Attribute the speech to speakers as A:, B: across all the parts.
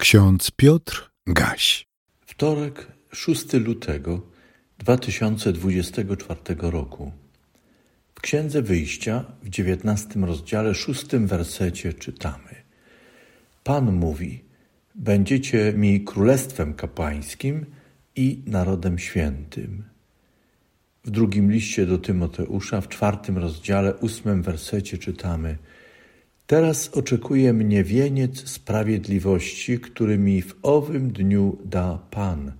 A: Ksiądz Piotr Gaś.
B: Wtorek, 6 lutego 2024 roku. W Księdze Wyjścia w 19 rozdziale, 6 wersecie czytamy: Pan mówi: Będziecie mi królestwem kapłańskim i narodem świętym. W drugim liście do Tymoteusza, w czwartym rozdziale, ósmym wersecie czytamy: Teraz oczekuje mnie wieniec sprawiedliwości, który mi w owym dniu da Pan,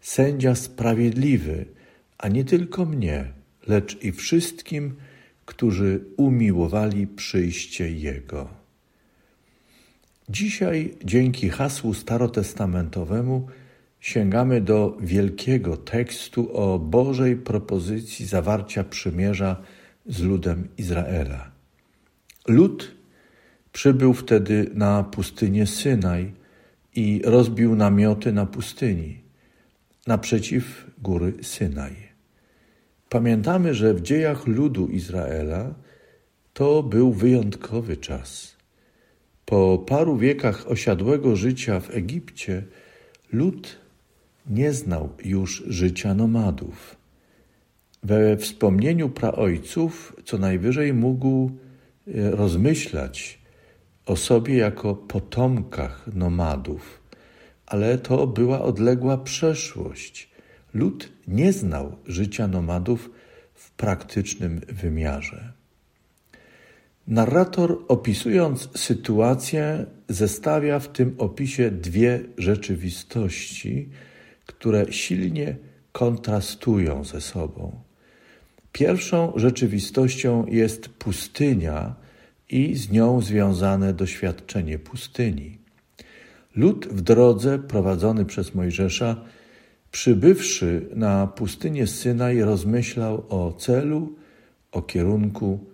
B: sędzia sprawiedliwy, a nie tylko mnie, lecz i wszystkim, którzy umiłowali przyjście Jego. Dzisiaj, dzięki hasłu starotestamentowemu, sięgamy do wielkiego tekstu o Bożej propozycji zawarcia przymierza z ludem Izraela. Lud Przybył wtedy na pustynię Synaj i rozbił namioty na pustyni, naprzeciw góry Synaj. Pamiętamy, że w dziejach ludu Izraela to był wyjątkowy czas. Po paru wiekach osiadłego życia w Egipcie lud nie znał już życia nomadów. We wspomnieniu praojców co najwyżej mógł e, rozmyślać o sobie jako potomkach nomadów, ale to była odległa przeszłość. Lud nie znał życia nomadów w praktycznym wymiarze. Narrator, opisując sytuację, zestawia w tym opisie dwie rzeczywistości, które silnie kontrastują ze sobą. Pierwszą rzeczywistością jest pustynia, i z nią związane doświadczenie pustyni. Lud w drodze prowadzony przez Mojżesza, przybywszy na pustynię Synaj, rozmyślał o celu, o kierunku,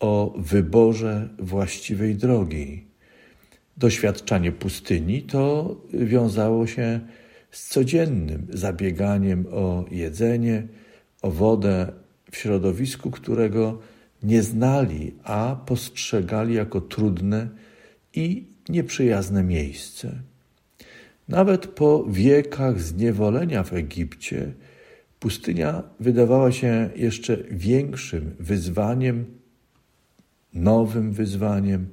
B: o wyborze właściwej drogi. Doświadczanie pustyni to wiązało się z codziennym zabieganiem o jedzenie, o wodę w środowisku, którego nie znali, a postrzegali jako trudne i nieprzyjazne miejsce. Nawet po wiekach zniewolenia w Egipcie, pustynia wydawała się jeszcze większym wyzwaniem, nowym wyzwaniem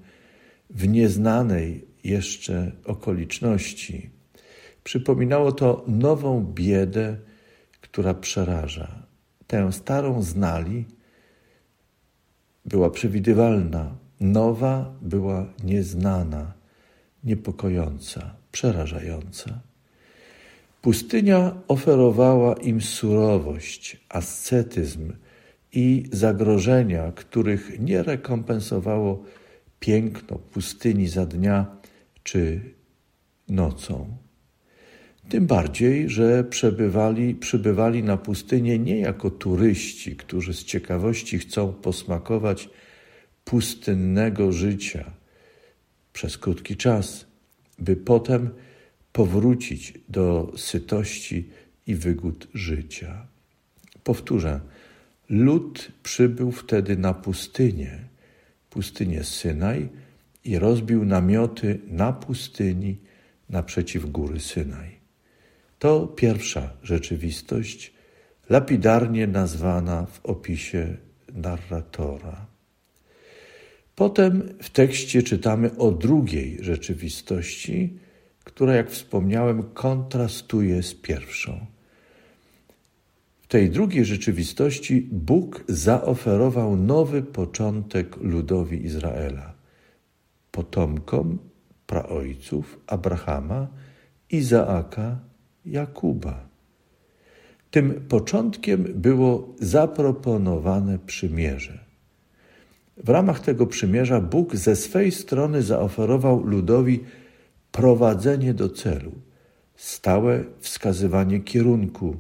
B: w nieznanej jeszcze okoliczności. Przypominało to nową biedę, która przeraża. Tę starą znali, była przewidywalna, nowa była nieznana, niepokojąca, przerażająca. Pustynia oferowała im surowość, ascetyzm i zagrożenia, których nie rekompensowało piękno pustyni za dnia czy nocą. Tym bardziej, że przebywali, przybywali na pustynię nie jako turyści, którzy z ciekawości chcą posmakować pustynnego życia przez krótki czas, by potem powrócić do sytości i wygód życia. Powtórzę, lud przybył wtedy na pustynię, pustynię Synaj i rozbił namioty na pustyni naprzeciw góry Synaj. To pierwsza rzeczywistość, lapidarnie nazwana w opisie narratora. Potem w tekście czytamy o drugiej rzeczywistości, która, jak wspomniałem, kontrastuje z pierwszą. W tej drugiej rzeczywistości Bóg zaoferował nowy początek ludowi Izraela, potomkom praojców Abrahama, Izaaka Jakuba. Tym początkiem było zaproponowane przymierze. W ramach tego przymierza Bóg ze swej strony zaoferował ludowi prowadzenie do celu, stałe wskazywanie kierunku,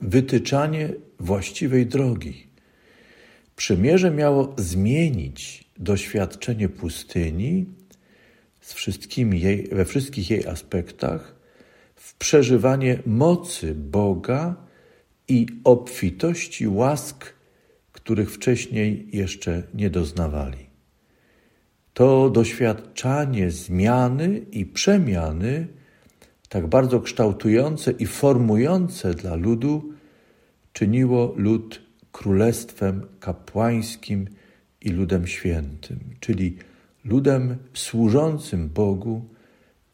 B: wytyczanie właściwej drogi. Przymierze miało zmienić doświadczenie pustyni z wszystkimi jej, we wszystkich jej aspektach w przeżywanie mocy Boga i obfitości łask, których wcześniej jeszcze nie doznawali. To doświadczanie zmiany i przemiany, tak bardzo kształtujące i formujące dla ludu, czyniło lud królestwem kapłańskim i ludem świętym, czyli ludem służącym Bogu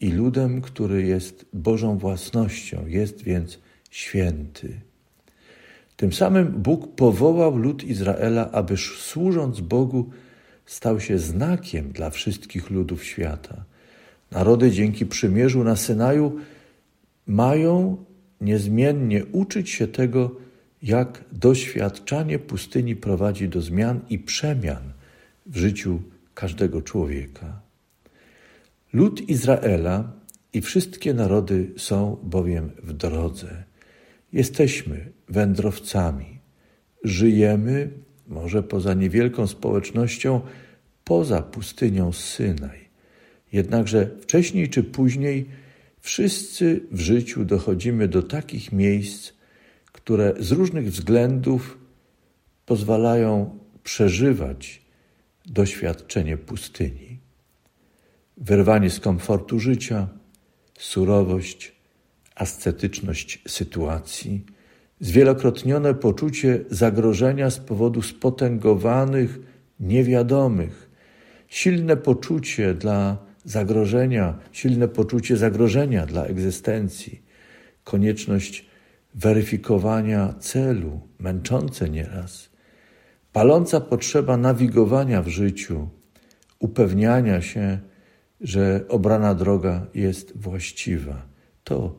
B: i ludem, który jest Bożą własnością, jest więc święty. Tym samym Bóg powołał lud Izraela, aby służąc Bogu stał się znakiem dla wszystkich ludów świata. Narody dzięki przymierzu na Synaju mają niezmiennie uczyć się tego, jak doświadczanie pustyni prowadzi do zmian i przemian w życiu każdego człowieka. Lud Izraela i wszystkie narody są bowiem w drodze. Jesteśmy wędrowcami. Żyjemy, może poza niewielką społecznością, poza pustynią Synaj. Jednakże wcześniej czy później wszyscy w życiu dochodzimy do takich miejsc, które z różnych względów pozwalają przeżywać doświadczenie pustyni. Wyrwanie z komfortu życia, surowość, ascetyczność sytuacji, zwielokrotnione poczucie zagrożenia z powodu spotęgowanych, niewiadomych, silne poczucie dla zagrożenia, silne poczucie zagrożenia dla egzystencji, konieczność weryfikowania celu, męczące nieraz, paląca potrzeba nawigowania w życiu, upewniania się, że obrana droga jest właściwa. To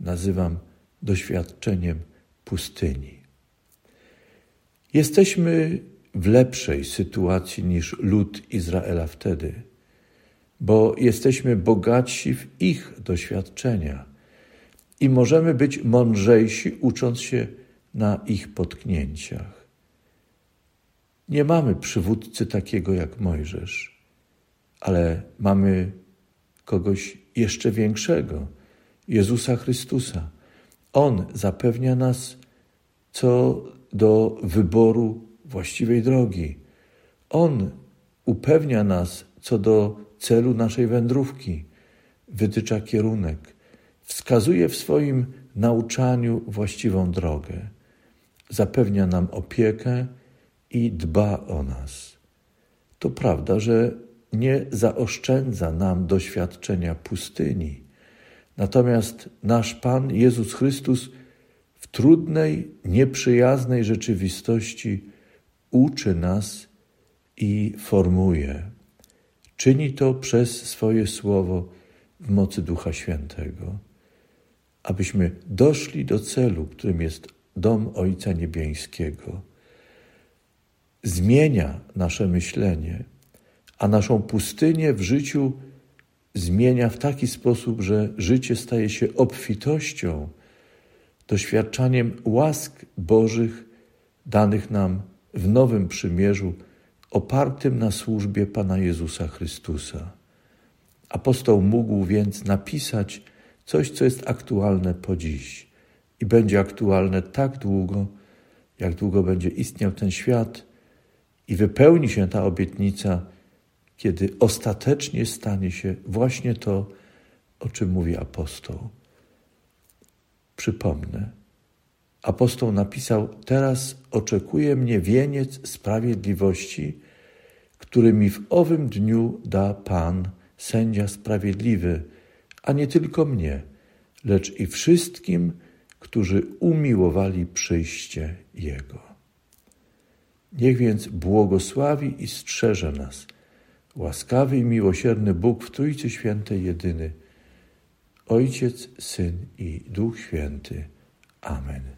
B: nazywam doświadczeniem pustyni. Jesteśmy w lepszej sytuacji niż lud Izraela wtedy, bo jesteśmy bogatsi w ich doświadczenia i możemy być mądrzejsi, ucząc się na ich potknięciach. Nie mamy przywódcy takiego jak Mojżesz, ale mamy kogoś jeszcze większego Jezusa Chrystusa. On zapewnia nas co do wyboru właściwej drogi. On upewnia nas co do celu naszej wędrówki, wytycza kierunek, wskazuje w swoim nauczaniu właściwą drogę, zapewnia nam opiekę i dba o nas. To prawda, że nie zaoszczędza nam doświadczenia pustyni Natomiast nasz Pan Jezus Chrystus w trudnej, nieprzyjaznej rzeczywistości uczy nas i formuje. Czyni to przez swoje słowo w mocy Ducha Świętego, abyśmy doszli do celu, którym jest dom Ojca Niebiańskiego. Zmienia nasze myślenie, a naszą pustynię w życiu zmienia w taki sposób, że życie staje się obfitością, doświadczaniem łask Bożych danych nam w nowym przymierzu, opartym na służbie Pana Jezusa Chrystusa. Apostoł mógł więc napisać coś, co jest aktualne po dziś i będzie aktualne tak długo, jak długo będzie istniał ten świat i wypełni się ta obietnica kiedy ostatecznie stanie się właśnie to, o czym mówi apostoł. Przypomnę. Apostoł napisał: Teraz oczekuje mnie wieniec sprawiedliwości, który mi w owym dniu da Pan, sędzia sprawiedliwy, a nie tylko mnie, lecz i wszystkim, którzy umiłowali przyjście Jego. Niech więc błogosławi i strzeże nas Łaskawy i miłosierny Bóg w Trójcy Świętej jedyny, Ojciec, Syn i Duch Święty. Amen.